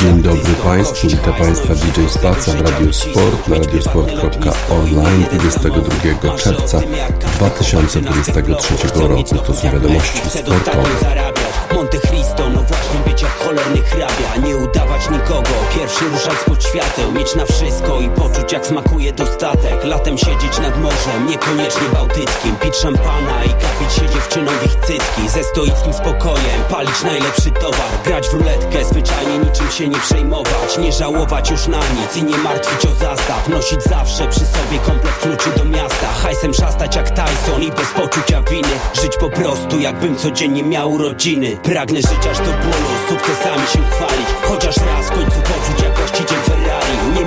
Dzień dobry Państwu, witam Państwa DJ Spaca w Radio Sport na radiosport.online 22 czerwca 2023 roku. To są wiadomości sportowe. Monte Cristo, no właśnie być jak cholerny hrabia Nie udawać nikogo, pierwszy ruszać pod świateł Mieć na wszystko i poczuć jak smakuje dostatek. Latem siedzieć nad morzem, niekoniecznie bałtyckim. Pić szampana i kapić się dziewczyną w ich cycki Ze stoickim spokojem, palić najlepszy towar. Grać w ruletkę, zwyczajnie niczym się nie przejmować. Nie żałować już na nic i nie martwić o zastaw. Nosić zawsze przy sobie komplet kluczy do miasta. Hajsem szastać jak Tyson i bez poczucia winy. Żyć po prostu jakbym codziennie miał urodziny Pragnę żyć aż do bólu, sukcesami się chwalić. Chociaż raz w końcu poczuć jak właściciel Ferrari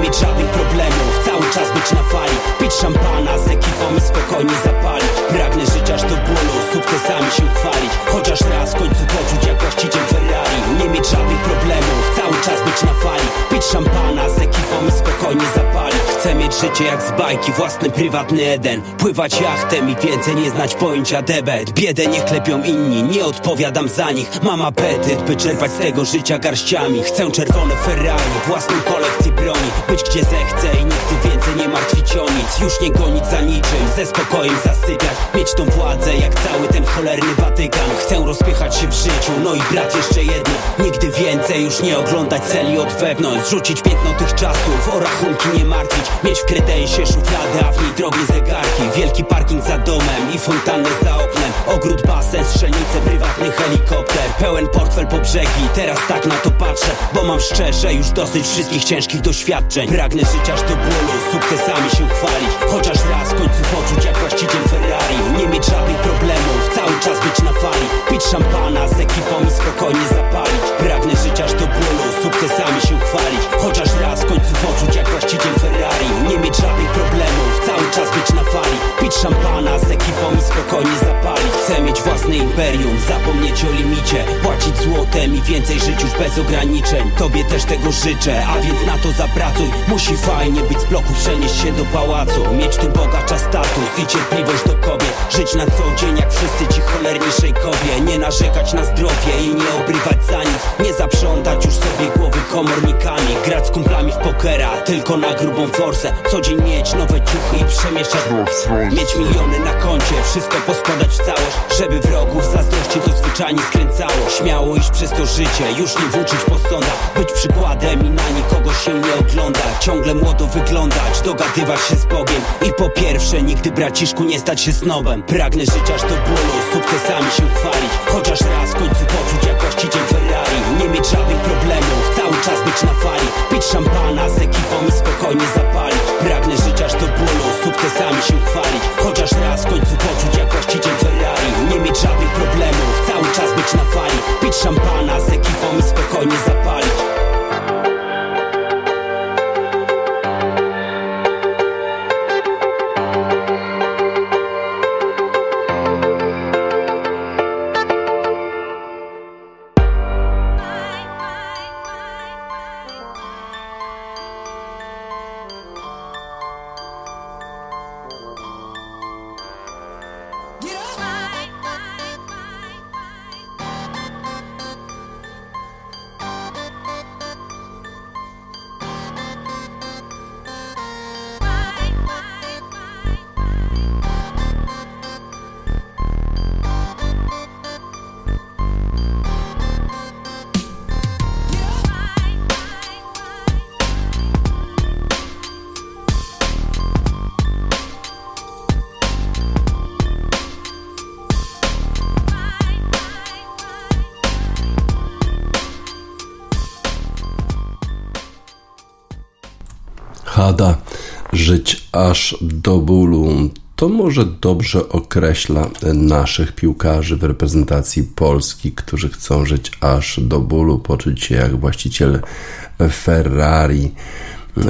mieć żadnych problemów, cały czas być na fali. Pić szampana z ekipą i spokojnie zapalić. Pragnę żyć aż do bólu, sukcesami się chwalić. Chociaż raz w końcu poczuć jak właściciel Ferrari. Nie mieć żadnych problemów, cały czas być na fali. Pić szampana z ekipą i spokojnie zapalić. Chcę mieć życie jak z bajki, własny prywatny Eden. Pływać jachtem i więcej nie znać pojęcia debet. Biedę nie klepią inni, nie odpowiadam za nich. Mam apetyt, by czerpać z tego życia garściami. Chcę czerwone Ferrari, własną kolekcję broni. Być gdzie zechcę i nigdy więcej nie martwić o nic. Już nie gonić za niczym, ze spokojem zasypiać. Mieć tą władzę jak cały ten cholerny Watykan. Chcę rozpychać się w życiu, no i brat jeszcze jedno. Nigdy więcej już nie oglądać celi od wewnątrz. Zrzucić piętno tych czasów, o rachunki nie martwić. Mieć w kredensie szufladę, a w niej drogie zegarki. Wielki parking za domem i fontannę za oknem. Ogród, basen, strzelnice, prywatny helikopter Pełen portfel po brzegi, teraz tak na to patrzę Bo mam szczerze już dosyć wszystkich ciężkich doświadczeń. Pragnę żyć aż do bólu, sukcesami się chwalić Chociaż raz w końcu poczuć jak właściciel Ferrari. Nie mieć żadnych problemów, cały czas być na fali Pić szampana z ekipą i spokojnie zapalić. Pragnę żyć aż do bólu, sukcesami się chwalić Chociaż raz w końcu poczuć jak właściciel Ferrari. Nie mieć żadnych problemów, cały czas być na fali Pić szampana z ekipą i spokojnie zapalić. Chcę mieć własne imperium, zapomnieć o limicie Płacić złotem i więcej żyć już bez ograniczeń. Tobie też tego życzę, a więc na to zapracuj. Musi fajnie być z bloku, przenieść się do pałacu. Mieć tu bogacza status i cierpliwość do kobiet. Żyć na co dzień jak wszyscy ci cholerni szejkowie Nie narzekać na zdrowie i nie obrywać za nic. Nie zaprzątać już sobie głowy komornikami. Grać z kumplami w pokera, tylko na grubą forsę. Co dzień mieć nowe ciuchy i przemieszczać Mieć miliony na koncie, wszystko poskładać w całość. Żeby wrogów zazdrości to zwyczajnie skręcało Śmiało iść przez to życie, już nie włóczyć po sądach Być przykładem i na nikogo się nie oglądać Ciągle młodo wyglądać, dogadywać się z Bogiem. I po pierwsze, nigdy braciszku nie stać się snobem. Pragnę żyć aż do bólu, sukcesami się chwalić. Chociaż raz w końcu poczuć jak właściciel Nie mieć żadnych problemów, cały czas być na fali. Pić szampana z ekipą i spokojnie zapalić. Pragnę żyć aż do bólu, sukcesami się chwalić. Chociaż raz w końcu poczuć jak właściciel Ferrari. Nie mieć żadnych problemów, cały czas być na fali. Pić szampana z ekipą i spokojnie zapalić aż do bólu. To może dobrze określa naszych piłkarzy w reprezentacji Polski, którzy chcą żyć aż do bólu, poczuć się jak właściciel Ferrari.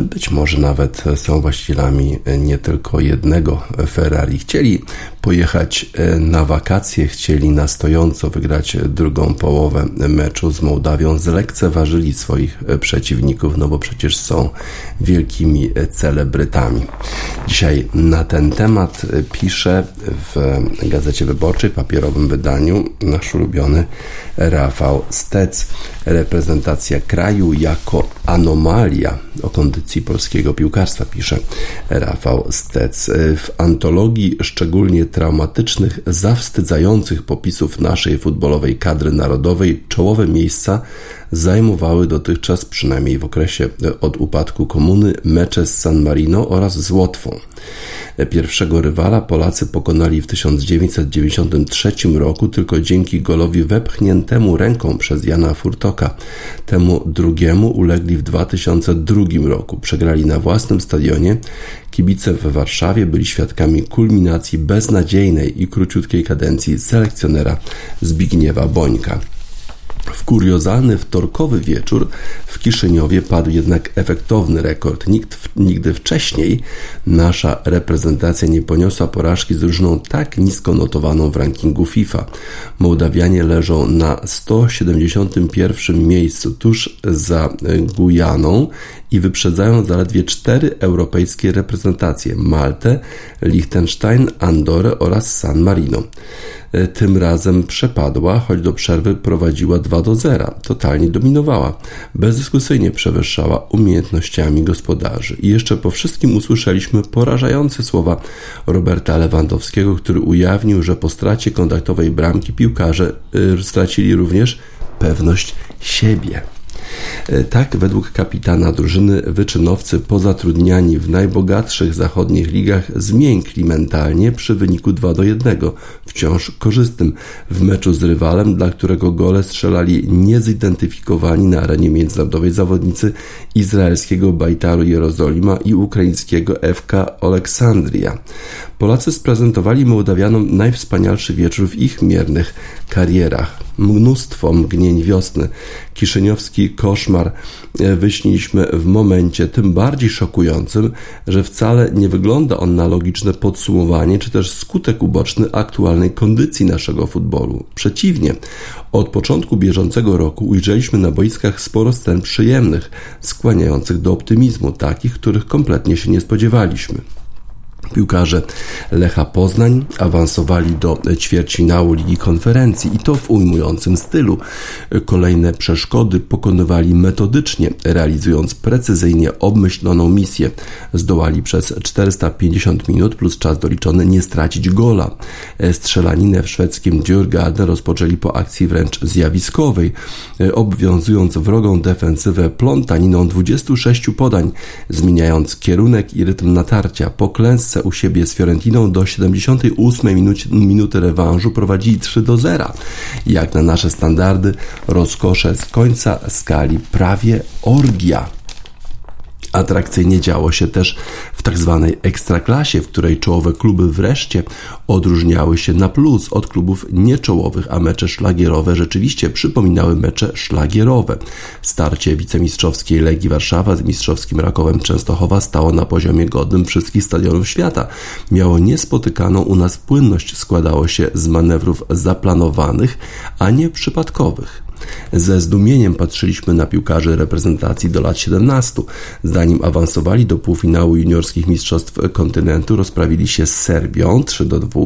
Być może nawet są właścicielami nie tylko jednego Ferrari. Chcieli pojechać na wakacje, chcieli na stojąco wygrać drugą połowę meczu z Mołdawią. Zlekceważyli swoich przeciwników, no bo przecież są wielkimi celebrytami. Dzisiaj na ten temat pisze w Gazecie Wyborczej, papierowym wydaniu, nasz ulubiony Rafał Stec. Reprezentacja kraju jako anomalia o kondycji polskiego piłkarstwa, pisze Rafał Stec. W antologii szczególnie traumatycznych, zawstydzających popisów naszej futbolowej kadry narodowej czołowe miejsca zajmowały dotychczas, przynajmniej w okresie od upadku komuny, mecze z San Marino oraz z Łotwą. Pierwszego rywala Polacy pokonali w 1993 roku tylko dzięki golowi wepchniętemu ręką przez Jana Furtoka. Temu drugiemu ulegli w 2002 roku. Przegrali na własnym stadionie. Kibice w Warszawie byli świadkami kulminacji beznadziejnej i króciutkiej kadencji selekcjonera Zbigniewa Bońka. W kuriozalny wtorkowy wieczór w Kiszyniowie padł jednak efektowny rekord. Nikt nigdy wcześniej nasza reprezentacja nie poniosła porażki z drużyną tak nisko notowaną w rankingu FIFA. Mołdawianie leżą na 171 miejscu tuż za Gujaną i wyprzedzają zaledwie cztery europejskie reprezentacje: Maltę, Liechtenstein, Andorę oraz San Marino. E, tym razem przepadła, choć do przerwy prowadziła 2 do 0. Totalnie dominowała. Bezdyskusyjnie przewyższała umiejętnościami gospodarzy. I jeszcze po wszystkim usłyszeliśmy porażające słowa Roberta Lewandowskiego, który ujawnił, że po stracie kontaktowej bramki piłkarze y, stracili również pewność siebie. E, tak, według kapitana drużyny, wyczynowcy pozatrudniani w najbogatszych zachodnich ligach zmiękli mentalnie przy wyniku 2 do 1, wciąż korzystnym w meczu z rywalem, dla którego gole strzelali niezidentyfikowani na arenie międzynarodowej zawodnicy izraelskiego Bajtaru Jerozolima i ukraińskiego FK Aleksandria. Polacy sprezentowali Mołdawianom najwspanialszy wieczór w ich miernych karierach. Mnóstwo mgnień wiosny. Kiszyniowski koszmar e, wyśniliśmy w momencie tym bardziej szokującym, że wcale nie wygląda on na logiczne podsumowanie czy też skutek uboczny aktualnej kondycji naszego futbolu. Przeciwnie, od początku bieżącego roku ujrzeliśmy na boiskach sporo scen przyjemnych, skłaniających do optymizmu, takich, których kompletnie się nie spodziewaliśmy. Piłkarze Lecha Poznań awansowali do ćwierćfinału Ligi Konferencji i to w ujmującym stylu. Kolejne przeszkody pokonywali metodycznie, realizując precyzyjnie obmyśloną misję. Zdołali przez 450 minut plus czas doliczony nie stracić gola. Strzelaninę w szwedzkim Djurgården rozpoczęli po akcji wręcz zjawiskowej, obwiązując wrogą defensywę plątaniną 26 podań, zmieniając kierunek i rytm natarcia. Po klęsce u siebie z Fiorentiną do 78 minuty, minuty rewanżu prowadzili 3 do 0. Jak na nasze standardy, rozkosze z końca skali prawie orgia. Atrakcyjnie działo się też w tak zwanej ekstraklasie, w której czołowe kluby wreszcie odróżniały się na plus od klubów nieczołowych, a mecze szlagierowe rzeczywiście przypominały mecze szlagierowe. Starcie wicemistrzowskiej Legii Warszawa z mistrzowskim Rakowem Częstochowa stało na poziomie godnym wszystkich stadionów świata. Miało niespotykaną u nas płynność, składało się z manewrów zaplanowanych, a nie przypadkowych. Ze zdumieniem patrzyliśmy na piłkarzy reprezentacji do lat 17. Zanim awansowali do półfinału juniorskich mistrzostw kontynentu, rozprawili się z Serbią 3 do 2,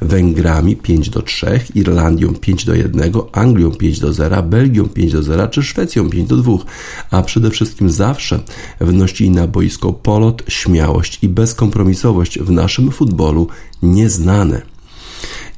Węgrami 5 do 3, Irlandią 5 do 1, Anglią 5 do 0, Belgią 5 do 0 czy Szwecją 5 do 2, a przede wszystkim zawsze wnosili na boisko polot, śmiałość i bezkompromisowość w naszym futbolu nieznane.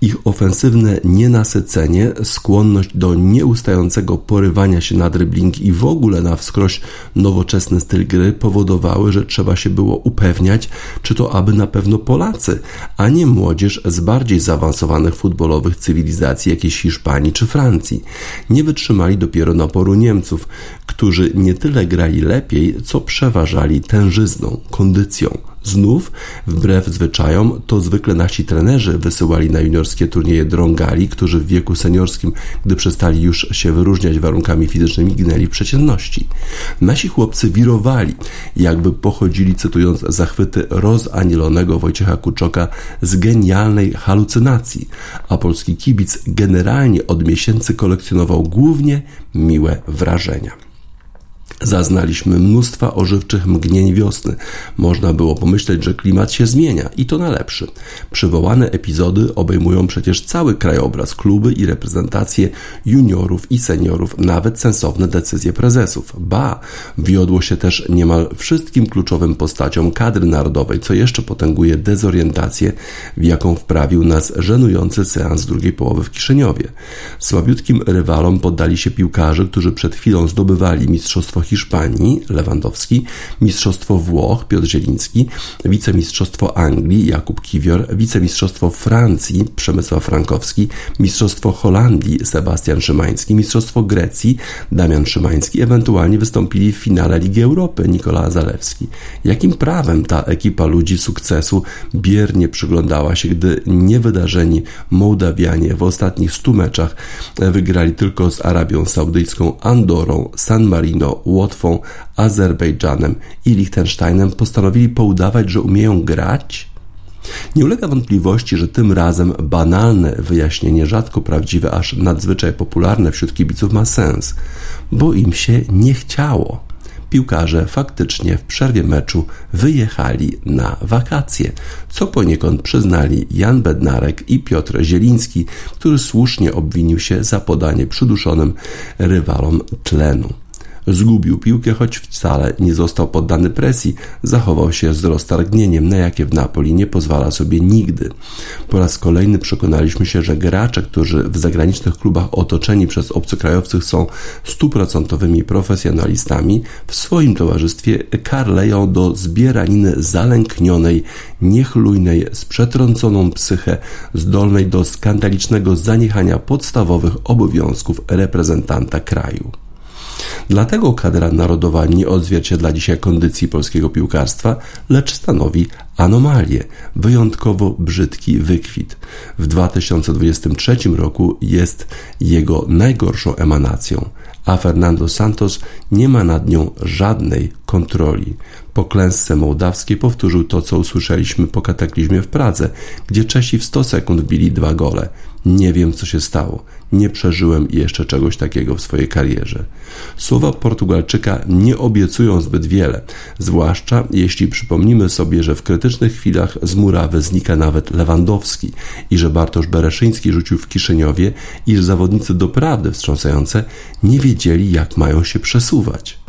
Ich ofensywne nienasycenie, skłonność do nieustającego porywania się na dribbling i w ogóle na wskroś nowoczesny styl gry powodowały, że trzeba się było upewniać, czy to aby na pewno Polacy, a nie młodzież z bardziej zaawansowanych futbolowych cywilizacji, jakiejś Hiszpanii czy Francji. Nie wytrzymali dopiero naporu Niemców, którzy nie tyle grali lepiej, co przeważali tężyzną, kondycją. Znów, wbrew zwyczajom, to zwykle nasi trenerzy wysyłali na juniorskie turnieje drągali, którzy w wieku seniorskim, gdy przestali już się wyróżniać warunkami fizycznymi, ginęli w przeciętności. Nasi chłopcy wirowali, jakby pochodzili, cytując zachwyty rozanielonego Wojciecha Kuczoka, z genialnej halucynacji, a polski kibic generalnie od miesięcy kolekcjonował głównie miłe wrażenia. Zaznaliśmy mnóstwa ożywczych mgnień wiosny. Można było pomyśleć, że klimat się zmienia i to na lepszy. Przywołane epizody obejmują przecież cały krajobraz, kluby i reprezentacje juniorów i seniorów, nawet sensowne decyzje prezesów. Ba, wiodło się też niemal wszystkim kluczowym postaciom kadry narodowej, co jeszcze potęguje dezorientację, w jaką wprawił nas żenujący seans drugiej połowy w Kiszyniowie. Słabiutkim rywalom poddali się piłkarze, którzy przed chwilą zdobywali mistrzostwo Hiszpanii Lewandowski, Mistrzostwo Włoch Piotr Zieliński, Wicemistrzostwo Anglii Jakub Kiwior, Wicemistrzostwo Francji Przemysław Frankowski, Mistrzostwo Holandii Sebastian Szymański, Mistrzostwo Grecji Damian Szymański, ewentualnie wystąpili w finale Ligi Europy Nikola Zalewski. Jakim prawem ta ekipa ludzi sukcesu biernie przyglądała się, gdy niewydarzeni Mołdawianie w ostatnich stu meczach wygrali tylko z Arabią Saudyjską, Andorą, San Marino, Łotwą, Azerbejdżanem i Liechtensteinem postanowili poudawać, że umieją grać? Nie ulega wątpliwości, że tym razem banalne wyjaśnienie, rzadko prawdziwe, aż nadzwyczaj popularne wśród kibiców ma sens, bo im się nie chciało. Piłkarze faktycznie w przerwie meczu wyjechali na wakacje, co poniekąd przyznali Jan Bednarek i Piotr Zieliński, który słusznie obwinił się za podanie przyduszonym rywalom tlenu. Zgubił piłkę, choć wcale nie został poddany presji. Zachował się z roztargnieniem, na jakie w Napoli nie pozwala sobie nigdy. Po raz kolejny przekonaliśmy się, że gracze, którzy w zagranicznych klubach otoczeni przez obcokrajowców są stuprocentowymi profesjonalistami, w swoim towarzystwie karleją do zbieraniny zalęknionej, niechlujnej, z przetrąconą psychę, zdolnej do skandalicznego zaniechania podstawowych obowiązków reprezentanta kraju. Dlatego kadra narodowa nie odzwierciedla dzisiaj kondycji polskiego piłkarstwa, lecz stanowi anomalię, wyjątkowo brzydki wykwit. W 2023 roku jest jego najgorszą emanacją, a Fernando Santos nie ma nad nią żadnej kontroli. Po klęsce mołdawskiej powtórzył to, co usłyszeliśmy po kataklizmie w Pradze, gdzie Czesi w 100 sekund bili dwa gole. Nie wiem, co się stało. Nie przeżyłem jeszcze czegoś takiego w swojej karierze. Słowa Portugalczyka nie obiecują zbyt wiele, zwłaszcza jeśli przypomnimy sobie, że w krytycznych chwilach z murawy znika nawet Lewandowski i że Bartosz Bereszyński rzucił w Kiszyniowie, iż zawodnicy doprawdy wstrząsające nie wiedzieli, jak mają się przesuwać.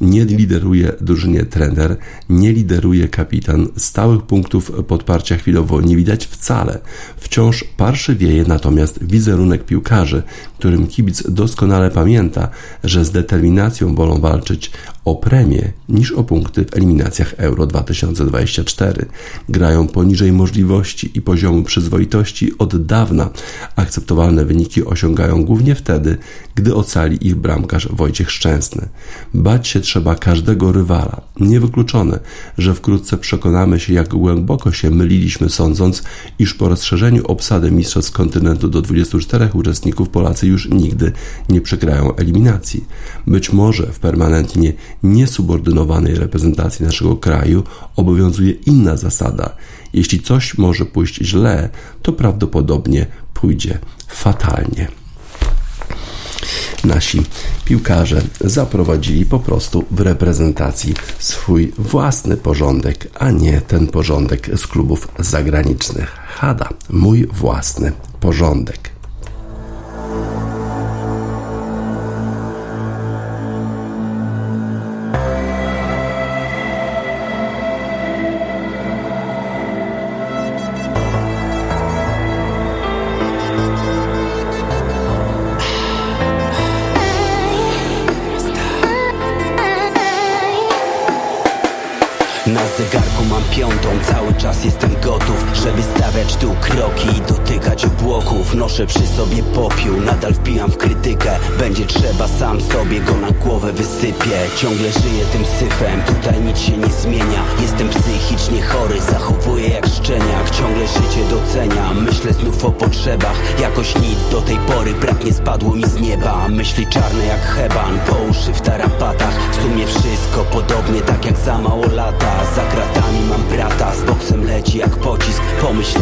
Nie lideruje drużynie trener, nie lideruje kapitan. Stałych punktów podparcia chwilowo nie widać wcale. Wciąż parszywieje natomiast wizerunek piłkarzy, którym kibic doskonale pamięta, że z determinacją wolą walczyć o premię niż o punkty w eliminacjach Euro 2024. Grają poniżej możliwości i poziomu przyzwoitości od dawna. Akceptowalne wyniki osiągają głównie wtedy, gdy ocali ich bramkarz Wojciech Szczęsny. Bać się trzeba każdego rywala. Niewykluczone, że wkrótce przekonamy się, jak głęboko się myliliśmy, sądząc, iż po rozszerzeniu obsady Mistrzostw Kontynentu do 24 uczestników Polacy już nigdy nie przegrają eliminacji. Być może w permanentnie niesubordynowanej reprezentacji naszego kraju obowiązuje inna zasada. Jeśli coś może pójść źle, to prawdopodobnie pójdzie fatalnie nasi piłkarze zaprowadzili po prostu w reprezentacji swój własny porządek, a nie ten porządek z klubów zagranicznych. Hada, mój własny porządek. Cały czas jestem gotów, żeby Noszę przy sobie popiół, nadal wpijam w krytykę. Będzie trzeba, sam sobie go na głowę wysypię. Ciągle żyję tym syfem, tutaj nic się nie zmienia. Jestem psychicznie chory, zachowuję jak szczeniak. Ciągle życie doceniam, myślę znów o potrzebach. Jakoś nic do tej pory brak nie spadło mi z nieba. Myśli czarne jak heban, po uszy w tarapatach. W sumie wszystko podobnie tak jak za mało lata. Za kratami mam brata, z boksem leci jak pocisk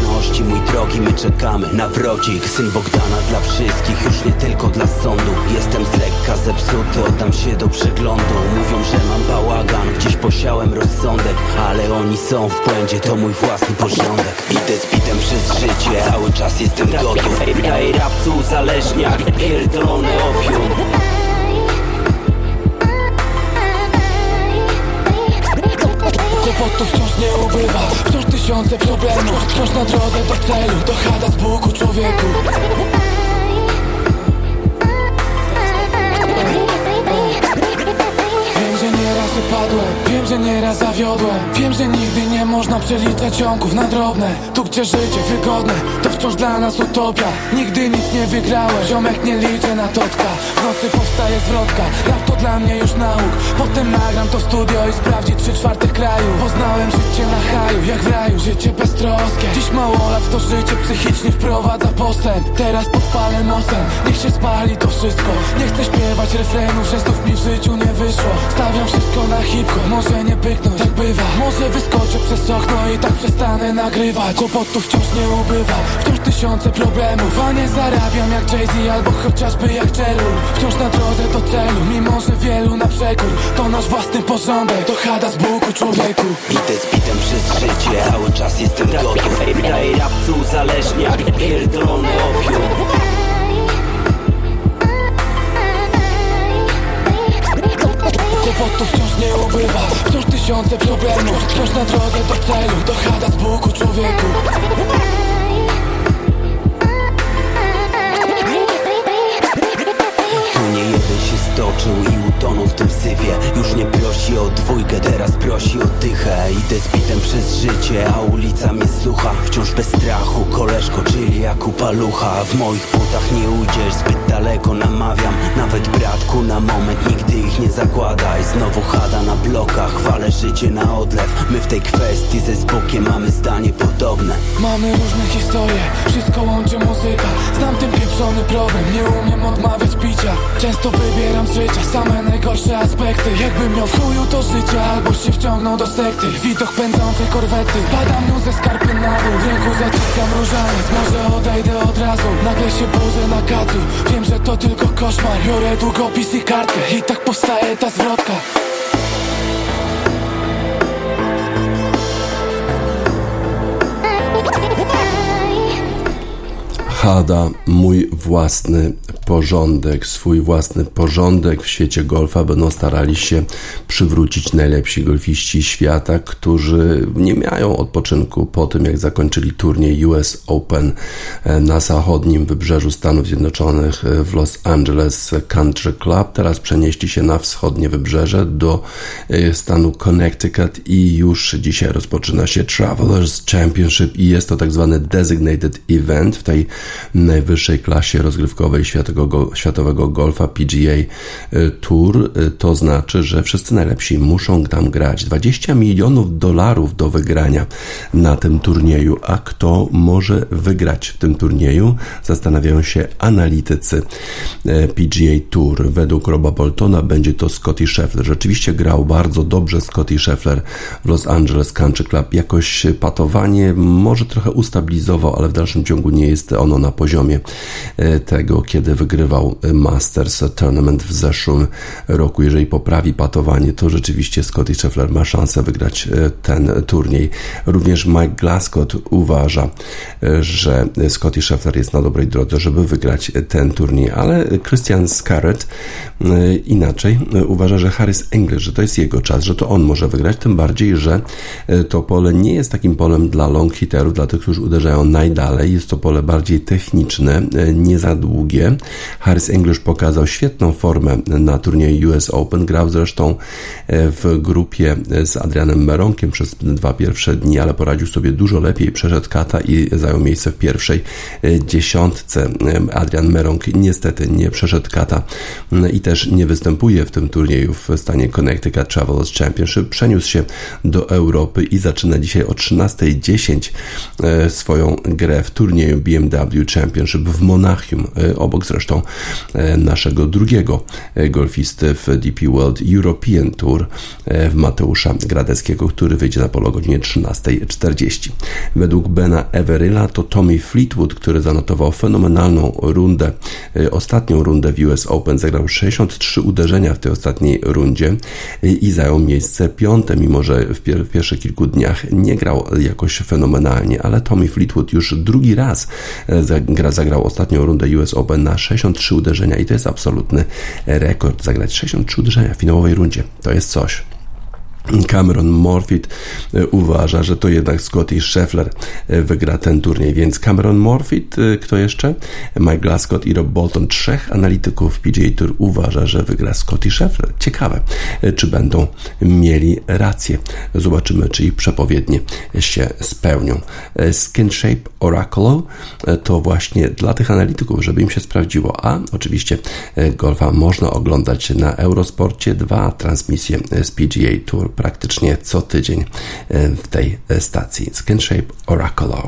Pomyślności mój drogi, my czekamy na wrodzik Syn Bogdana dla wszystkich, już nie tylko dla sądu. Jestem z lekka zepsuty, oddam się do przeglądu. Mówią, że mam bałagan, gdzieś posiałem rozsądek Ale oni są w błędzie, to mój własny porządek. Idę z bitem przez życie, cały czas jestem gotów. Daję rapcu uzależniak, pierdolony opium. Kłopotów wciąż nie ubywa tysiące problemów. Wciąż na drodze do celu Dochada z Bóg człowieku. Wiem, że nieraz upadłem Wiem, że nieraz zawiodłem. Wiem, że nigdy nie można przeliczać ciągów na drobne. Tu gdzie życie wygodne To wciąż dla nas utopia. Nigdy nic nie wygrałem Ziomek nie liczę na totka. W nocy powstaje zwrotka Rap to dla mnie już nauk. Potem nagram to studio i sprawdzi trzy czwarte kraju. Poznałem życie na haju Jak w raju, życie beztroskie. Dziś mało lat w to życie psychicznie wprowadza postęp. Teraz podpalę nosem. Niech się spali to wszystko. Nie chcę śpiewać refrenów, że znów mi w życiu nie wyszło. Stawiam wszystko na hip-hop Może nie pyknąć, tak bywa. Może wyskoczę przez okno i tak przestanę nagrywać. Kłopotów wciąż nie ubywa. Wciąż tysiące problemów A nie zarabiam jak Jay-Z albo chociażby jak Cheryl. Wciąż na drodze do celu Mimo, że wielu na przekór. To nasz własny porządek. To chada z Buku człowieku. Idę z bitem przez życie, cały czas jestem gotów Daję rapcu uzależniak, pierdolony opium. Kłopotów wciąż nie ubywa. Wciąż tysiące problemów. Wciąż na drodze do celu. To chada z Buku człowieku stoczył i utonął w tym syfie Już nie prosi o dwójkę, teraz prosi o dychę. Idę z bitem przez życie, a ulica mnie słucha. Wciąż bez strachu, koleżko, czyli jak upalucha W moich butach nie ujdziesz, zbyt daleko namawiam. Nawet bratku na moment, nigdy ich nie zakładaj. Znowu chada na blokach, chwalę życie na odlew. My w tej kwestii ze Zbukiem mamy zdanie podobne Mamy różne historie, wszystko łączy muzyka. Znam ten pieprzony problem, nie umiem odmawiać picia. Często wybieram z życia same najgorsze aspekty. Jakbym miał w chuju to życie, albo się wciągnął do sekty. Widok pędzącej korwety, spadam nią ze skarpy na dół. W ręku zaciskam różaniec, może odejdę od razu. Nagle się budzę na kacu, wiem, że to tylko koszmar. Biorę długopis i kartkę. I tak powstaje ta zwrotka Hada, mój własny porządek, swój własny porządek w świecie golfa będą starali się przywrócić najlepsi golfiści świata, którzy nie mają odpoczynku po tym, jak zakończyli turniej US Open e, na zachodnim wybrzeżu Stanów Zjednoczonych e, w Los Angeles Country Club. Teraz przenieśli się na wschodnie wybrzeże do e, stanu Connecticut i już dzisiaj rozpoczyna się Travelers Championship i jest to tak zwany designated event w tej najwyższej klasie rozgrywkowej światowego, światowego golfa PGA y, Tour. Y, to znaczy, że wszyscy najlepsi muszą tam grać. 20 milionów dolarów do wygrania na tym turnieju. A kto może wygrać w tym turnieju? Zastanawiają się analitycy y, PGA Tour. Według Roba Boltona będzie to Scotty Scheffler. Rzeczywiście grał bardzo dobrze Scotty Scheffler w Los Angeles Country Club. Jakoś patowanie może trochę ustabilizował, ale w dalszym ciągu nie jest ono na poziomie e, tego, kiedy wygrywał Masters Tournament w zeszłym roku. Jeżeli poprawi patowanie, to rzeczywiście Scotty Scheffler ma szansę wygrać e, ten turniej. Również Mike Glascott uważa, e, że Scotty Scheffler jest na dobrej drodze, żeby wygrać ten turniej, ale Christian Scarrett inaczej uważa, że Harris English, że to jest jego czas, że to on może wygrać, tym bardziej, że to pole nie jest takim polem dla long hitterów, dla tych, którzy uderzają najdalej, jest to pole bardziej techniczne, nie za długie. Harris English pokazał świetną formę na turnieju US Open. Grał zresztą w grupie z Adrianem Meronkiem przez dwa pierwsze dni, ale poradził sobie dużo lepiej. Przeszedł kata i zajął miejsce w pierwszej dziesiątce. Adrian Meronk niestety nie przeszedł kata i też nie występuje w tym turnieju w stanie Connecticut Travelers Championship. Przeniósł się do Europy i zaczyna dzisiaj o 13.10 e, swoją grę w turnieju BMW Championship w Monachium, e, obok zresztą e, naszego drugiego golfisty w DP World European Tour w Mateusza Gradeckiego, który wyjdzie na polo o godzinie 13.40. Według Bena Everilla to Tommy Fleetwood, który zanotował fenomenalną rundę, ostatnią rundę w US Open, zagrał 63 uderzenia w tej ostatniej rundzie i zajął miejsce piąte, mimo że w, pier w pierwszych kilku dniach nie grał jakoś fenomenalnie, ale Tommy Fleetwood już drugi raz zagra, zagrał ostatnią rundę US Open na 63 uderzenia i to jest absolutny rekord. Zagrać 63 uderzenia w finałowej rundzie to jest coś. Cameron Morfit e, uważa, że to jednak Scotty Scheffler e, wygra ten turniej, więc Cameron Morfit, e, kto jeszcze? Mike Glascott i Rob Bolton, trzech analityków PGA Tour uważa, że wygra Scotty Scheffler. Ciekawe, czy będą mieli rację. Zobaczymy, czy ich przepowiednie się spełnią. Skin Shape Oracle to właśnie dla tych analityków, żeby im się sprawdziło, a oczywiście golfa można oglądać na Eurosporcie 2 transmisje z PGA Tour praktycznie co tydzień e, w tej stacji. Skinshape Oracle.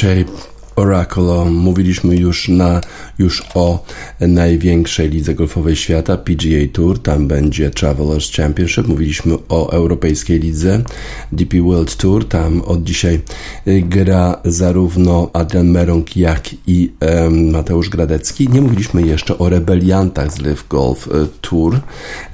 Shape Oracle. Mówiliśmy już, na, już o największej lidze golfowej świata, PGA Tour. Tam będzie Travelers Championship. Mówiliśmy o europejskiej lidze, DP World Tour. Tam od dzisiaj y, gra zarówno Adrian Merong, jak i Mateusz Gradecki. Nie mówiliśmy jeszcze o rebeliantach z Live Golf y, Tour.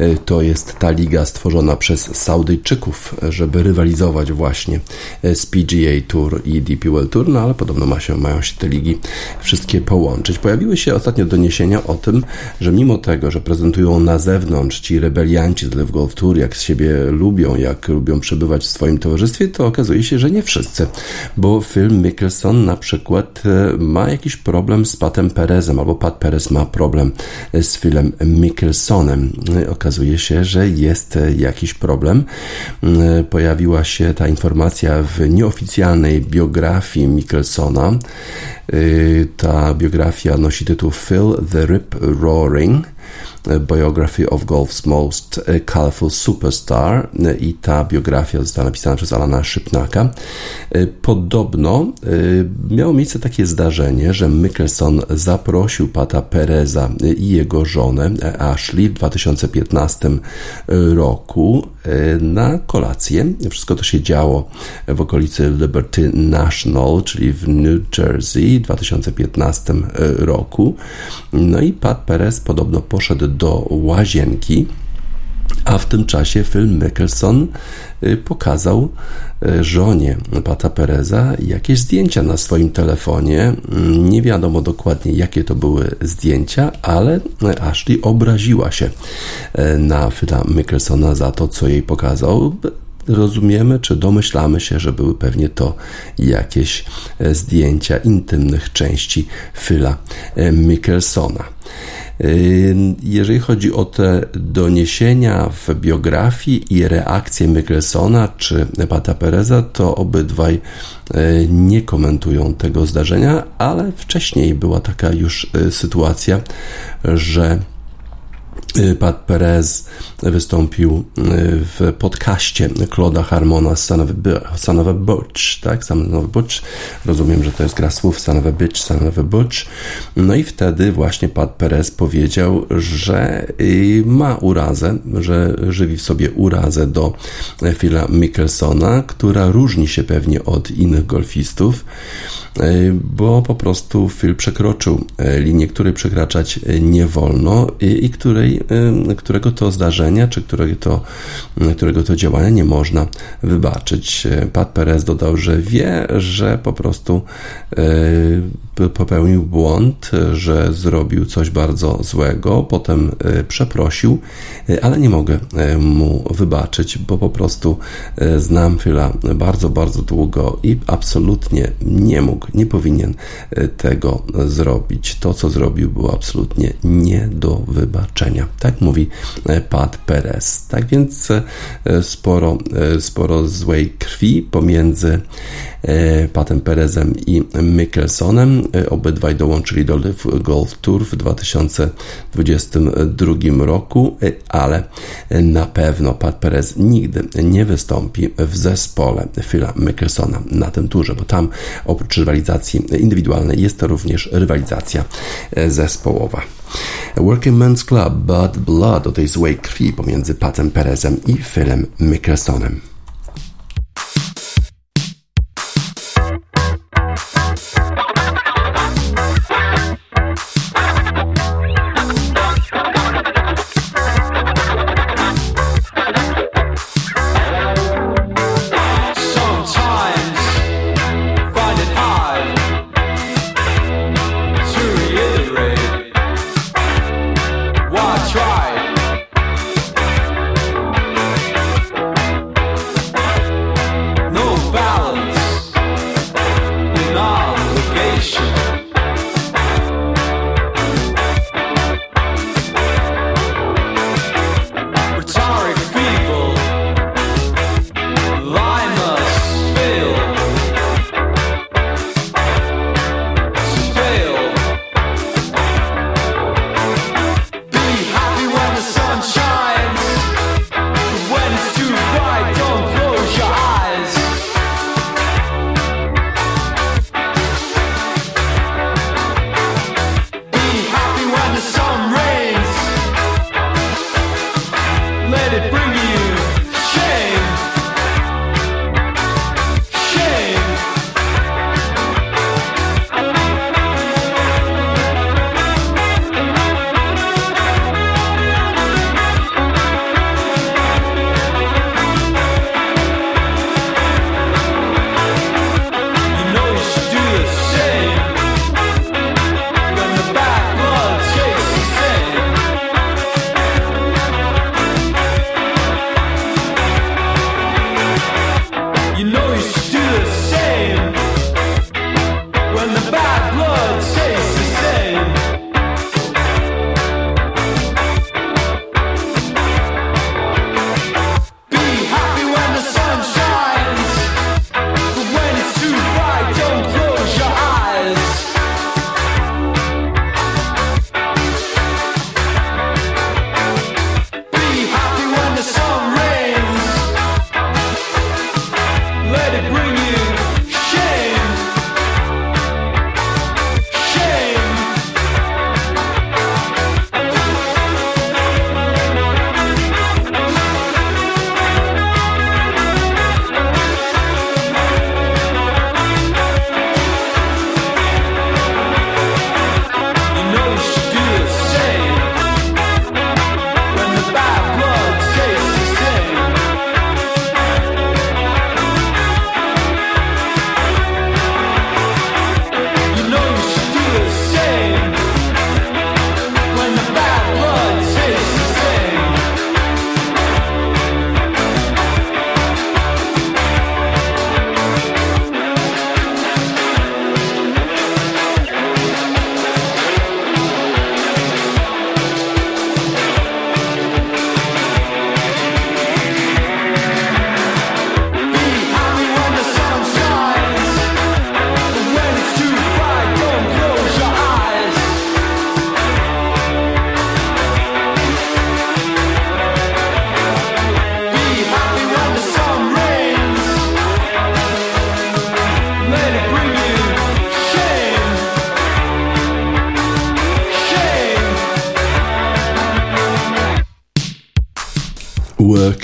Y, to jest ta liga stworzona przez Saudyjczyków, żeby rywalizować właśnie z PGA Tour i DP World Tour, no ale podobno ma się, mają się te ligi wszystkie połączyć. Pojawiły się ostatnio doniesienia o tym, że mimo tego, że prezentują na zewnątrz ci rebelianci z Live Tour, jak z siebie lubią, jak lubią przebywać w swoim towarzystwie, to okazuje się, że nie wszyscy, bo Phil Mickelson na przykład e, ma jakiś problem z Patem Perezem, albo Pat Perez ma problem z Philem Mickelsonem. E, okazuje się, że jest jakiś problem. E, pojawiła się ta informacja w nieoficjalnej biografii Mickelsona, ta biografia nosi tytuł Phil the Rip Roaring Biography of Golf's Most Colorful Superstar i ta biografia została napisana przez Alana Szypnaka. Podobno y, miało miejsce takie zdarzenie, że Mickelson zaprosił Pata Pereza i jego żonę Ashley w 2015 roku na kolację. Wszystko to się działo w okolicy Liberty National, czyli w New Jersey w 2015 roku. No i Pat Perez podobno poszedł do łazienki, a w tym czasie Phil Mickelson y, pokazał y, żonie Pata Pereza jakieś zdjęcia na swoim telefonie. Mm, nie wiadomo dokładnie, jakie to były zdjęcia, ale Ashley obraziła się y, na Phila Mickelsona za to, co jej pokazał rozumiemy, czy domyślamy się, że były pewnie to jakieś zdjęcia intymnych części Phila Mickelsona. Jeżeli chodzi o te doniesienia w biografii i reakcje Mickelsona czy Pata Pereza, to obydwaj e, nie komentują tego zdarzenia, ale wcześniej była taka już e, sytuacja, że Pat Perez wystąpił y, w podcaście Claude'a Harmona Son of a Butch, tak? Son of a Butch. Rozumiem, że to jest gra słów Son of a Bitch, Son of a Butch. No i wtedy właśnie Pat Perez powiedział, że y, ma urazę, że żywi w sobie urazę do Phila Mickelsona, która różni się pewnie od innych golfistów bo po prostu Phil przekroczył linię, której przekraczać nie wolno i której którego to zdarzenia, czy którego to, którego to działania nie można wybaczyć. Pat Perez dodał, że wie, że po prostu popełnił błąd, że zrobił coś bardzo złego, potem przeprosił, ale nie mogę mu wybaczyć, bo po prostu znam Phila bardzo, bardzo długo i absolutnie nie mógł, nie powinien tego zrobić. To, co zrobił, było absolutnie nie do wybaczenia. Tak mówi e, Pat Perez. Tak więc e, sporo, e, sporo złej krwi pomiędzy Patem Perezem i Mickelsonem. Obydwaj dołączyli do Live Golf Tour w 2022 roku, ale na pewno Pat Perez nigdy nie wystąpi w zespole Phila Mickelsona na tym turze, bo tam oprócz rywalizacji indywidualnej jest to również rywalizacja zespołowa. Working Men's Club Bad Blood o tej złej krwi pomiędzy Patem Perezem i Philem Mickelsonem.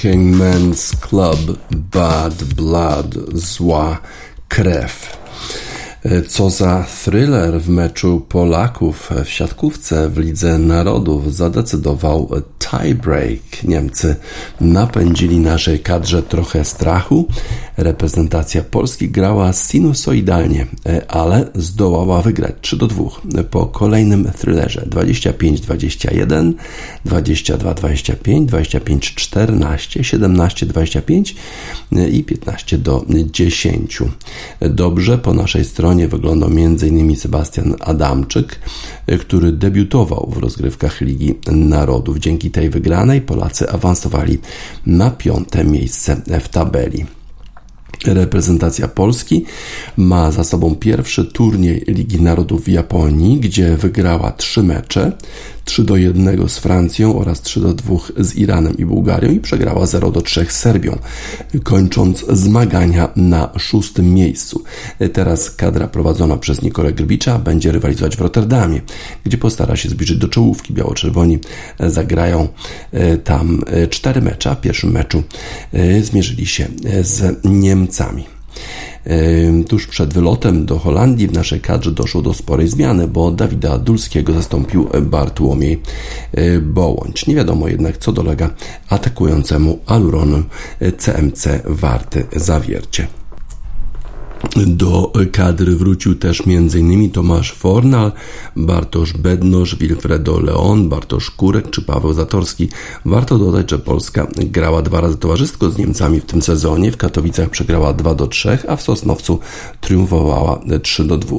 Working Men's Club Bad Blood Zła Krew. Co za thriller w meczu Polaków w siatkówce w Lidze Narodów zadecydował tiebreak. Niemcy napędzili naszej kadrze trochę strachu. Reprezentacja Polski grała sinusoidalnie, ale zdołała wygrać 3 do 2 po kolejnym thrillerze 25-21, 22-25, 25-14, 17-25 i 15 do 10. Dobrze po naszej stronie wyglądał m.in. Sebastian Adamczyk, który debiutował w rozgrywkach Ligi Narodów. Dzięki tej wygranej Polacy awansowali na piąte miejsce w tabeli. Reprezentacja Polski ma za sobą pierwszy turniej Ligi Narodów w Japonii, gdzie wygrała trzy mecze. 3 do 1 z Francją oraz 3 do 2 z Iranem i Bułgarią i przegrała 0 do 3 z Serbią, kończąc zmagania na szóstym miejscu. Teraz kadra prowadzona przez Nikolę Grbicza będzie rywalizować w Rotterdamie, gdzie postara się zbliżyć do czołówki. Biało-czerwoni zagrają e, tam e, cztery mecze. W pierwszym meczu e, zmierzyli się z Niemcami. Tuż przed wylotem do Holandii w naszej kadrze doszło do sporej zmiany, bo Dawida Dulskiego zastąpił Bartłomiej Bołądź. Nie wiadomo jednak, co dolega atakującemu Aluronu CMC Warty Zawiercie. Do kadry wrócił też m.in. Tomasz Fornal, Bartosz Bednosz, Wilfredo Leon, Bartosz Kurek czy Paweł Zatorski. Warto dodać, że Polska grała dwa razy towarzysko z Niemcami w tym sezonie. W Katowicach przegrała 2 do 3, a w Sosnowcu triumfowała 3 do 2.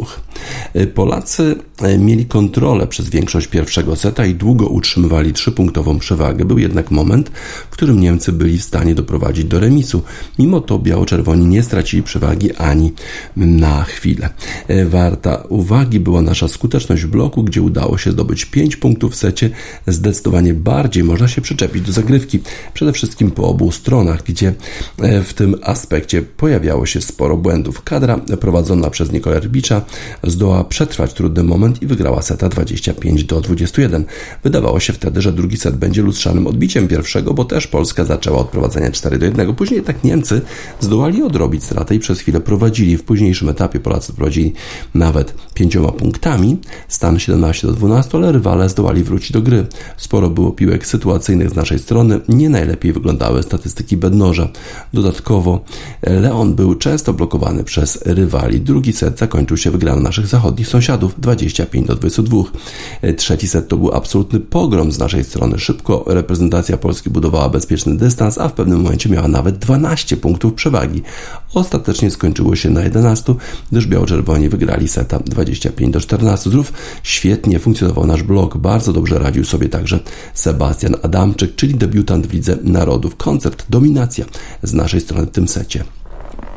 Polacy mieli kontrolę przez większość pierwszego seta i długo utrzymywali trzypunktową przewagę. Był jednak moment, w którym Niemcy byli w stanie doprowadzić do remisu. Mimo to biało-czerwoni nie stracili przewagi ani na chwilę. E, warta uwagi była nasza skuteczność w bloku, gdzie udało się zdobyć 5 punktów w secie. Zdecydowanie bardziej można się przyczepić do zagrywki, przede wszystkim po obu stronach, gdzie e, w tym aspekcie pojawiało się sporo błędów. Kadra prowadzona przez Nikolę Rbicza zdołała przetrwać trudny moment i wygrała seta 25 do 21. Wydawało się wtedy, że drugi set będzie lustrzanym odbiciem pierwszego, bo też Polska zaczęła od prowadzenia 4 do 1. Później jednak Niemcy zdołali odrobić stratę i przez chwilę prowadzili W późniejszym etapie Polacy prowadzili nawet pięcioma punktami, stan 17 do 12, ale rywale zdołali wrócić do gry. Sporo było piłek sytuacyjnych z naszej strony, nie najlepiej wyglądały statystyki bednoża. Dodatkowo Leon był często blokowany przez rywali. Drugi set zakończył się wygraną naszych zachodnich sąsiadów 25 do 22. Trzeci set to był absolutny pogrom z naszej strony. Szybko reprezentacja Polski budowała bezpieczny dystans, a w pewnym momencie miała nawet 12 punktów przewagi. Ostatecznie skończyło się na 11, gdyż biało-czerwoni wygrali seta 25 do 14. Znów świetnie funkcjonował nasz blok, bardzo dobrze radził sobie także Sebastian Adamczyk, czyli debiutant w Lidze Narodów. Koncert, dominacja z naszej strony w tym secie.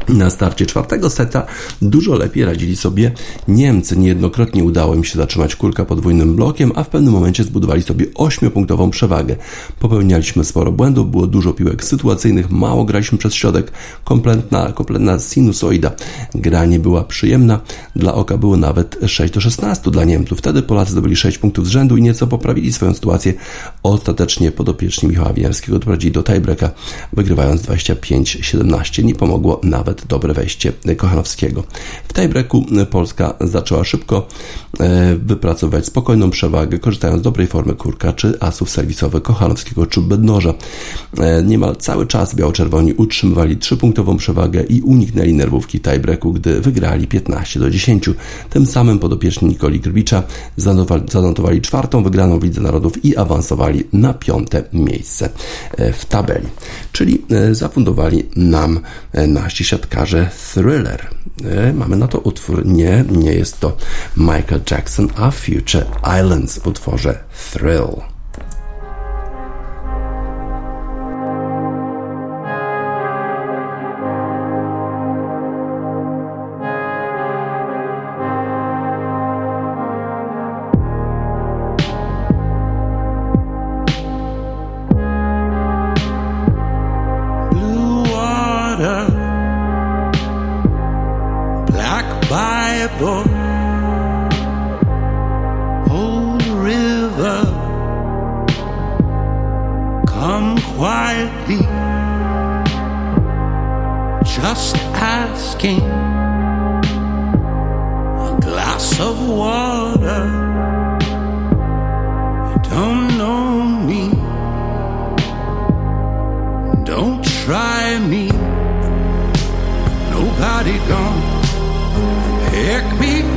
Na starcie czwartego seta dużo lepiej radzili sobie Niemcy. Niejednokrotnie udało im się zatrzymać kulka podwójnym blokiem, a w pewnym momencie zbudowali sobie 8-punktową przewagę. Popełnialiśmy sporo błędów, było dużo piłek sytuacyjnych, mało graliśmy przez środek, kompletna, kompletna sinusoida. Gra nie była przyjemna, dla oka było nawet 6 do 16 dla Niemców. Wtedy Polacy zdobyli 6 punktów z rzędu i nieco poprawili swoją sytuację. Ostatecznie podopieczni Michała Winiarskiego doprowadzili do tiebreaka, wygrywając 25-17. Nie pomogło nawet nawet dobre wejście Kochanowskiego. W tiebreaku Polska zaczęła szybko e, wypracować spokojną przewagę, korzystając z dobrej formy kurka czy asów serwisowych Kochanowskiego czy Bednoża. E, niemal cały czas biało-czerwoni utrzymywali trzypunktową przewagę i uniknęli nerwówki tiebreaku, gdy wygrali 15 do 10. Tym samym podopieczni Nikoli Grbicza zanotowali czwartą wygraną w Lidze Narodów i awansowali na piąte miejsce e, w tabeli. Czyli zafundowali nam nasi siatkarze Thriller. E, mamy na to utwór. Nie, nie jest to Michael Jackson, a Future Islands w utworze Thrill. body gone. Heck, me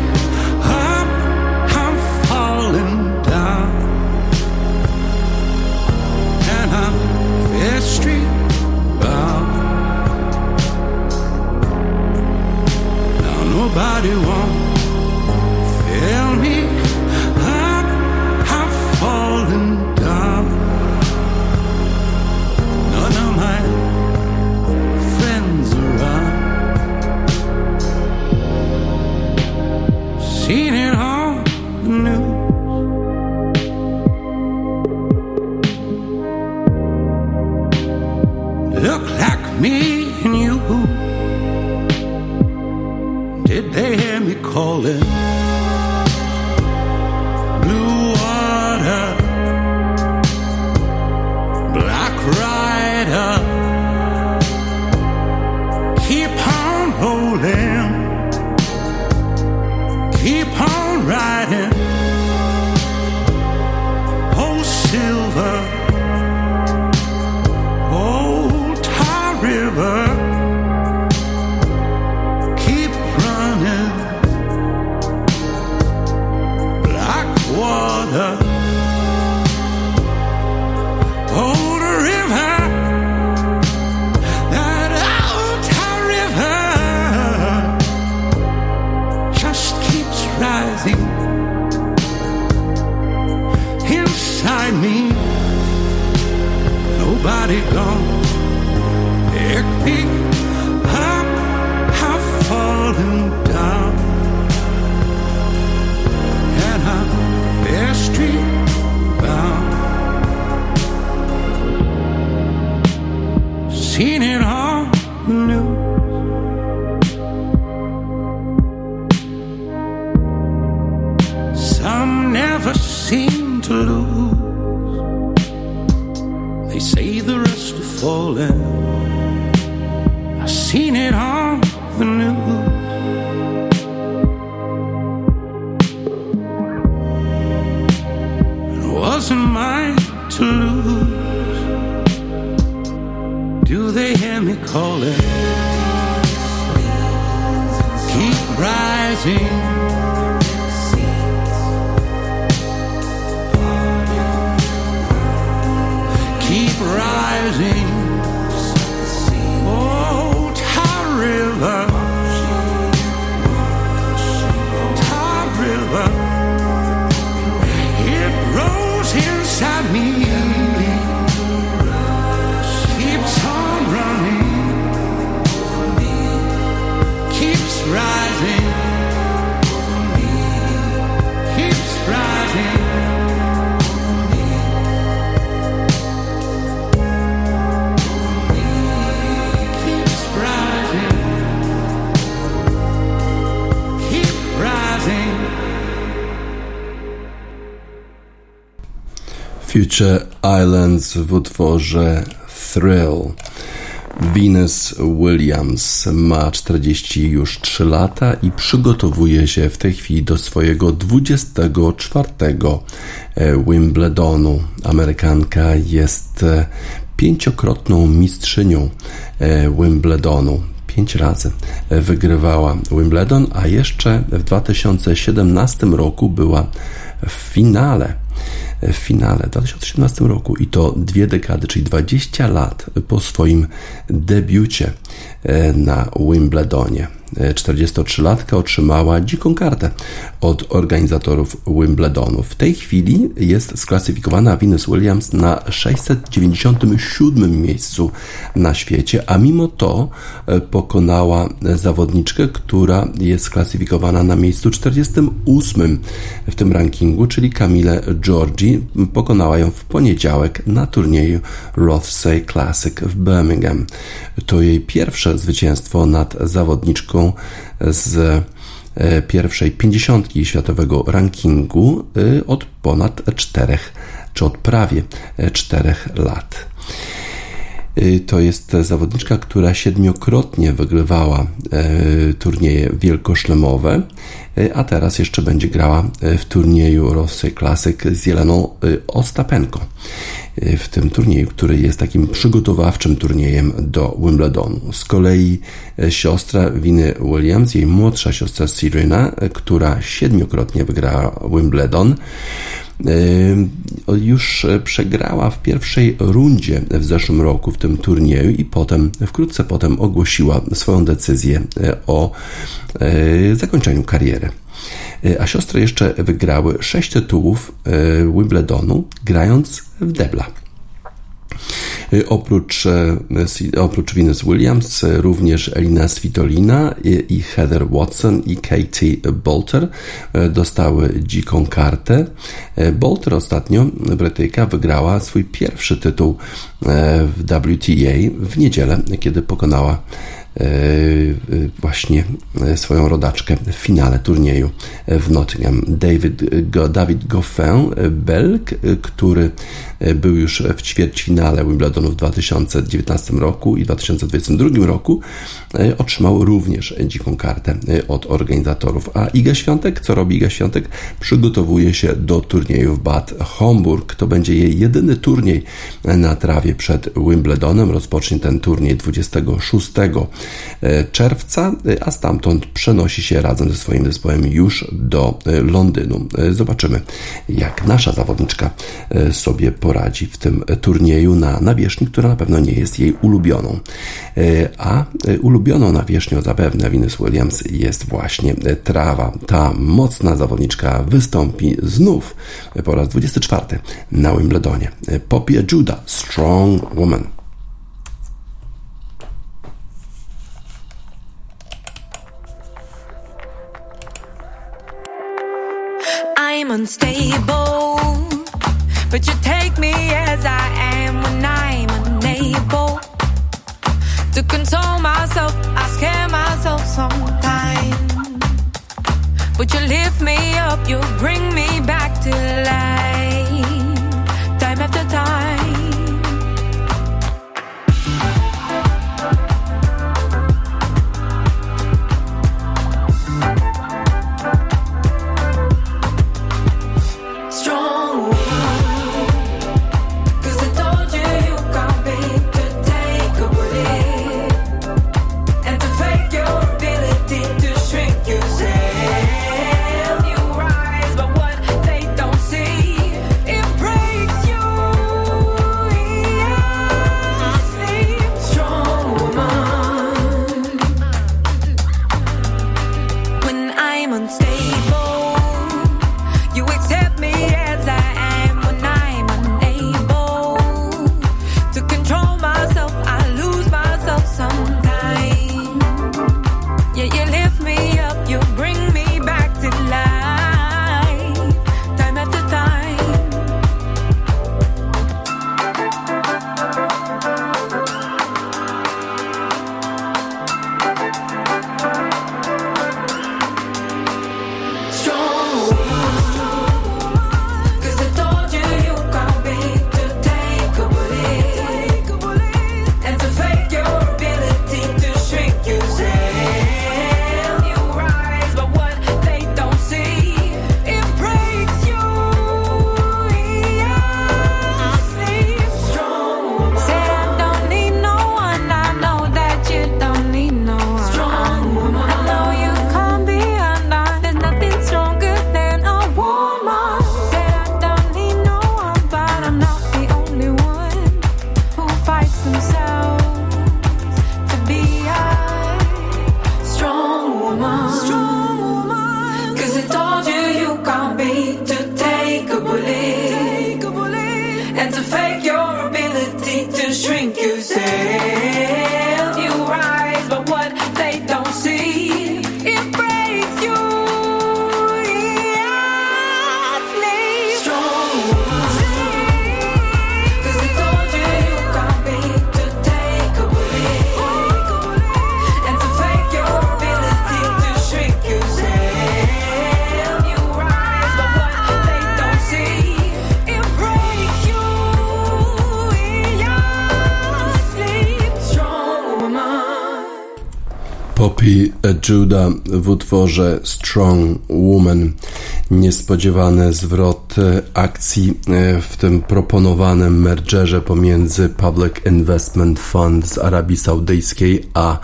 Future Islands w utworze Thrill. Venus Williams ma 40 już 3 lata i przygotowuje się w tej chwili do swojego 24 e, Wimbledonu. Amerykanka jest e, pięciokrotną mistrzynią e, Wimbledonu. Pięć razy wygrywała Wimbledon, a jeszcze w 2017 roku była w finale w finale w 2017 roku i to dwie dekady, czyli 20 lat po swoim debiucie na Wimbledonie. 43-latka otrzymała dziką kartę od organizatorów Wimbledonu. W tej chwili jest sklasyfikowana Venus Williams na 697 miejscu na świecie, a mimo to e, pokonała zawodniczkę, która jest sklasyfikowana na miejscu 48 w tym rankingu, czyli Camille Georgi. Pokonała ją w poniedziałek na turnieju Rothsay Classic w Birmingham. To jej pierwsze zwycięstwo nad zawodniczką z pierwszej pięćdziesiątki światowego rankingu od ponad czterech, czy od prawie czterech lat. Y, to jest zawodniczka, która siedmiokrotnie wygrywała turnieje wielkoszlemowe, a teraz jeszcze będzie grała w turnieju Rosy Classic z Jeleną Ostapenko. W tym turnieju, który jest takim przygotowawczym turniejem do Wimbledonu. Z kolei siostra Winy Williams, jej młodsza siostra Serena, która siedmiokrotnie wygrała Wimbledon, już przegrała w pierwszej rundzie w zeszłym roku w tym turnieju i potem, wkrótce potem ogłosiła swoją decyzję e, o e, zakończeniu kariery. E, a siostry jeszcze wygrały sześć tytułów Wimbledonu, grając w debla. Y, oprócz, e, oprócz Venus Williams, e, również Elina Svitolina i Heather Watson i Katie Bolter e, dostały dziką kartę. Bolter ostatnio, Brytyjka, wygrała swój pierwszy tytuł w WTA w niedzielę, kiedy pokonała E, e, właśnie e, swoją rodaczkę w finale turnieju w Nottingham. David, David Goffin, Belg, który był już w ćwierćfinale Wimbledonu w 2019 roku i 2022 roku, otrzymał również dziką kartę od organizatorów. A Iga Świątek, co robi Iga Świątek? Przygotowuje się do turnieju w Bad Homburg. To będzie jej jedyny turniej na trawie przed Wimbledonem. Rozpocznie ten turniej 26 E, czerwca, e, a stamtąd przenosi się razem ze swoim zespołem już do e, Londynu. Zobaczymy, jak nasza zawodniczka sobie poradzi w tym turnieju na nawierzchni, która na pewno nie jest jej ulubioną. A ulubioną nawierzchnią zapewne Venus Williams jest właśnie trawa. Ta mocna zawodniczka wystąpi znów po raz 24 na Wimbledonie. Popie Judah, Strong Woman. I'm unstable, but you take me as I am when I'm unable to control myself. I scare myself sometimes, but you lift me up, you bring me back to life, Poppy Judah w utworze Strong Woman. Niespodziewany zwrot akcji e, w tym proponowanym mergerze pomiędzy Public Investment Fund z Arabii Saudyjskiej a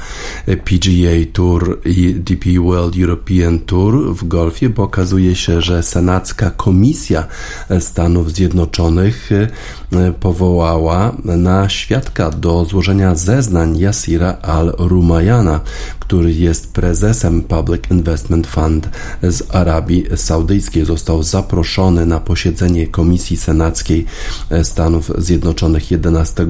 PGA Tour i DP World European Tour w golfie, bo okazuje się, że Senacka Komisja Stanów Zjednoczonych e, powołała na świadka do złożenia zeznań Yasira al-Rumayana, który jest prezesem Public Investment Fund z Arabii Saudyjskiej. Został zaproszony na posiedzenie Komisji Senackiej Stanów Zjednoczonych 11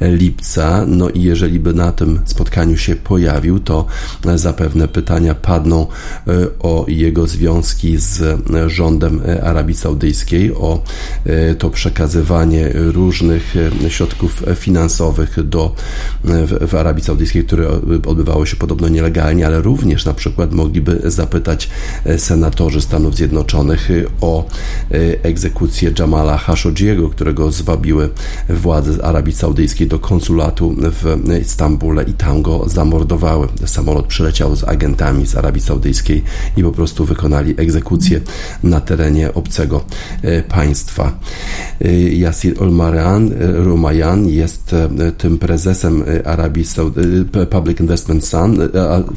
lipca. No i jeżeli by na tym spotkaniu się pojawił, to zapewne pytania padną e, o jego związki z rządem Arabii Saudyjskiej, o e, to przekazywanie różnych środków finansowych do w, w Arabii Saudyjskiej, które odbywało się podobno nielegalnie, ale również na przykład mogliby zapytać e, senatorzy Stanów Zjednoczonych e, o e, egzekucję Jamala Khashoggiego, którego zwabiły władze Arabii Saudyjskiej do konsulatu w Stambule i tam go zamordowały. Samolot przyleciał z agentami z Arabii Saudyjskiej i po prostu wykonali egzekucję na terenie obcego państwa. Yasir Olmaran Rumayan jest tym prezesem Arabii Public Investment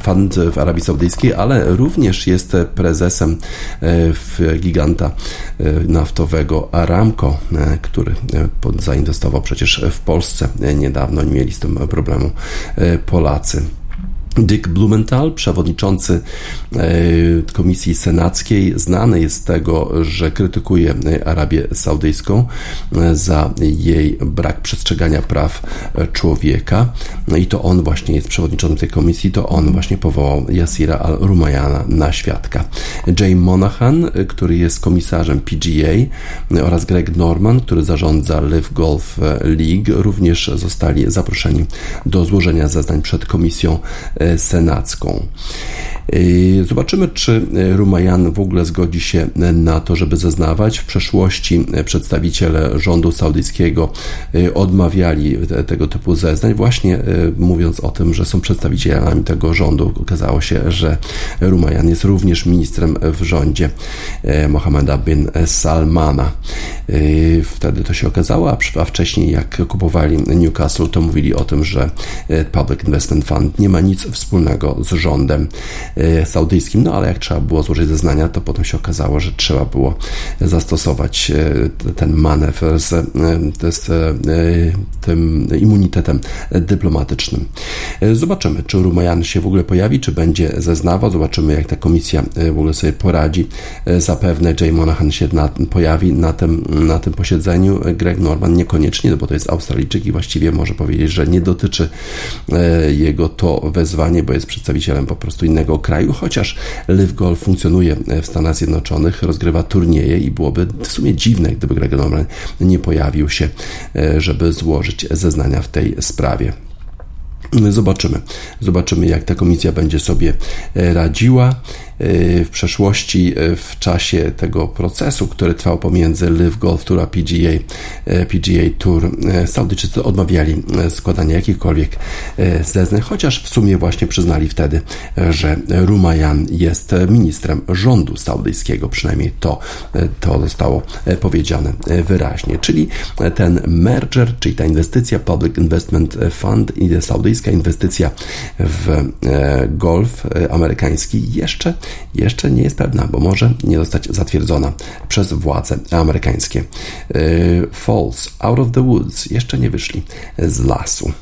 Fund w Arabii Saudyjskiej, ale również jest prezesem w giganta naftowego Aramco, który zainwestował przecież w Polsce niedawno, nie mieli z tym problemu Polacy. Dick Blumenthal, przewodniczący e, Komisji Senackiej, znany jest z tego, że krytykuje Arabię Saudyjską e, za jej brak przestrzegania praw człowieka. No i to on właśnie jest przewodniczącym tej komisji, to on właśnie powołał Yasira al-Rumayana na świadka. Jay Monahan, który jest komisarzem PGA oraz Greg Norman, który zarządza Live Golf League, również zostali zaproszeni do złożenia zeznań przed komisją E, senacką. E, zobaczymy, czy Rumajan w ogóle zgodzi się na to, żeby zeznawać. W przeszłości przedstawiciele rządu saudyjskiego e, odmawiali tego typu zeznań, właśnie mówiąc o tym, że są przedstawicielami tego rządu. Okazało się, że Rumajan jest również ministrem w rządzie Mohameda bin Salmana. Wtedy to się okazało, a wcześniej jak kupowali Newcastle, to mówili o tym, że Public Investment Fund nie ma nic wspólnego z rządem e, saudyjskim, no ale jak trzeba było złożyć zeznania, to potem się okazało, że trzeba było zastosować e, ten manewr z, e, z tym immunitetem dyplomatycznym. Zobaczymy, czy Rumajan się w ogóle pojawi, czy będzie zeznawał, zobaczymy, jak ta komisja w ogóle sobie poradzi. Zapewne Jay Monahan się na, pojawi na tym, na tym posiedzeniu, Greg Norman niekoniecznie, no bo to jest Australijczyk i właściwie może powiedzieć, że nie dotyczy jego to wezwanie bo jest przedstawicielem po prostu innego kraju, chociaż Live Golf funkcjonuje w Stanach Zjednoczonych, rozgrywa turnieje i byłoby w sumie dziwne, gdyby Greg Norman nie pojawił się, e, żeby złożyć zeznania w tej sprawie. Zobaczymy. Zobaczymy, jak ta komisja będzie sobie e, radziła. Y, w przeszłości y, w czasie tego procesu, który trwał pomiędzy Live Golf Tour a PGA, PGA Tour, Saudyjczycy odmawiali składania jakichkolwiek zeznań, chociaż w sumie właśnie przyznali wtedy, że Rumayan jest ministrem rządu saudyjskiego, przynajmniej to, to zostało powiedziane wyraźnie. Czyli ten merger, czyli ta inwestycja Public Investment Fund i inwestycja w golf amerykański jeszcze jeszcze nie jest pewna, bo może nie zostać zatwierdzona przez władze amerykańskie. Y, Falls Out of the Woods jeszcze nie wyszli z lasu.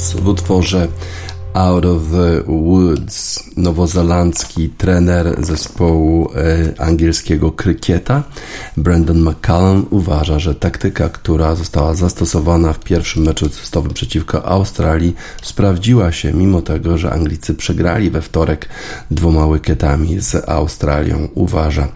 Falls w utworze Out of the Woods, nowozelandzki trener zespołu e, angielskiego krykieta, Brandon McCallum, uważa, że taktyka, która została zastosowana w pierwszym meczu testowym przeciwko Australii, sprawdziła się, mimo tego, że Anglicy przegrali we wtorek dwoma łykietami z Australią. Uważa,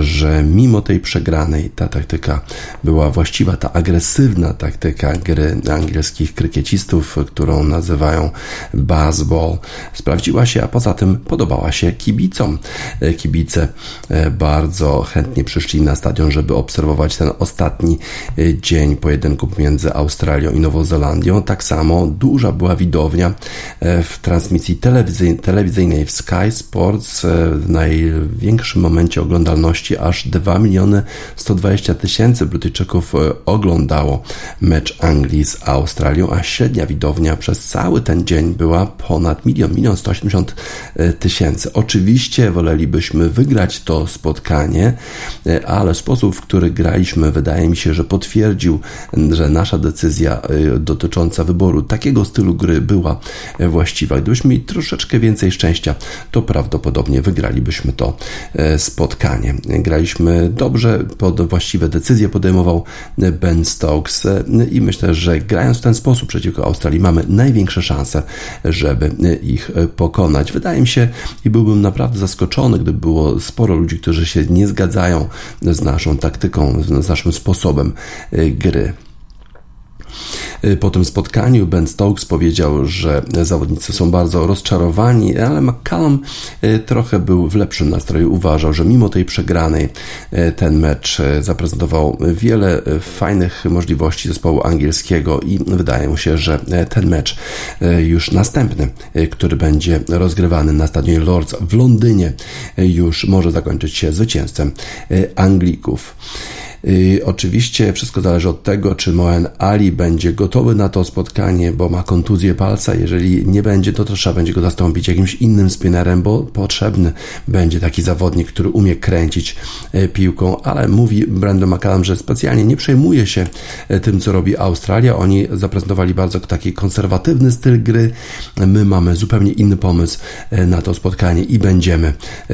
że mimo tej przegranej ta taktyka była właściwa, ta agresywna taktyka gry angielskich krykiecistów, którą nazywają baseball sprawdziła się, a poza tym podobała się kibicom. E, kibice e, bardzo chętnie przyszli na stadion, żeby obserwować ten ostatni e, dzień pojedynku pomiędzy Australią i Nową Zelandią. Tak samo duża była widownia w transmisji telewizyjnej w Sky Sports w największym momencie oglądalności aż 2 miliony 120 tysięcy Brytyjczyków oglądało mecz Anglii z Australią, a średnia widownia przez cały ten dzień była ponad milion, milion 180 e, tysięcy. Oczywiście wolelibyśmy wygrać to spotkanie, e, ale sposób, w który graliśmy, wydaje mi się, że potwierdził, że nasza decyzja e, dotycząca wyboru takiego stylu gry była właściwa. Gdybyśmy mieli troszeczkę więcej szczęścia, to prawdopodobnie wygralibyśmy to spotkanie. Graliśmy dobrze, pod właściwe decyzje podejmował Ben Stokes i myślę, że grając w ten sposób przeciwko Australii mamy największe szanse, żeby ich pokonać. Wydaje mi się i byłbym naprawdę zaskoczony, gdyby było sporo ludzi, którzy się nie zgadzają z naszą taktyką, z naszym sposobem gry. Y, po tym spotkaniu Ben Stokes powiedział, że zawodnicy są bardzo rozczarowani, ale McCallum y, trochę był w lepszym nastroju. Uważał, że mimo tej przegranej y, ten mecz zaprezentował wiele fajnych możliwości zespołu angielskiego i wydaje mu się, że ten mecz już następny, który będzie rozgrywany na stadionie Lords w Londynie, już może zakończyć się zwycięstwem Anglików. Oczywiście wszystko zależy od tego, czy Moen Ali będzie gotowy na to spotkanie, bo ma kontuzję palca. Jeżeli nie będzie, to, trzeba będzie go zastąpić jakimś innym spinnerem, bo potrzebny będzie taki zawodnik, który umie kręcić y, piłką, ale mówi Brandon McCallum, że specjalnie nie przejmuje się y, tym, co robi Australia. Oni zaprezentowali bardzo taki konserwatywny styl gry. My mamy zupełnie inny pomysł na to spotkanie i będziemy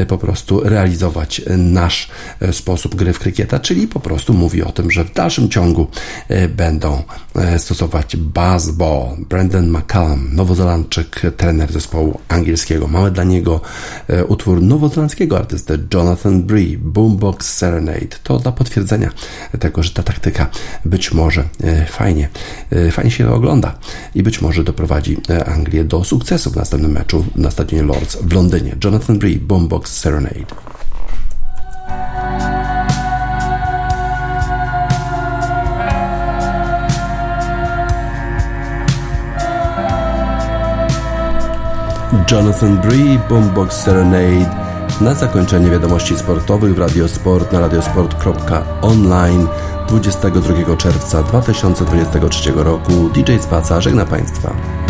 po prostu realizować nasz sposób gry w krykieta, czyli po prostu prostu mówi o tym, że w dalszym ciągu e, będą e, stosować baseball. Brandon McCallum, nowozelandczyk, trener zespołu angielskiego. Mamy dla niego e, utwór nowozelandzkiego artysty Jonathan Bree, Boombox Serenade. To dla potwierdzenia tego, że ta taktyka być może fajnie, fajnie się ogląda i być może doprowadzi Anglię do sukcesu w następnym meczu na stadionie Lords w Londynie. Jonathan Bree, Boombox Serenade. Jonathan Bree, Boombox Serenade. Na zakończenie wiadomości sportowych w Radiosport na radiosport.online 22 czerwca 2023 roku DJ Spaca żegna Państwa.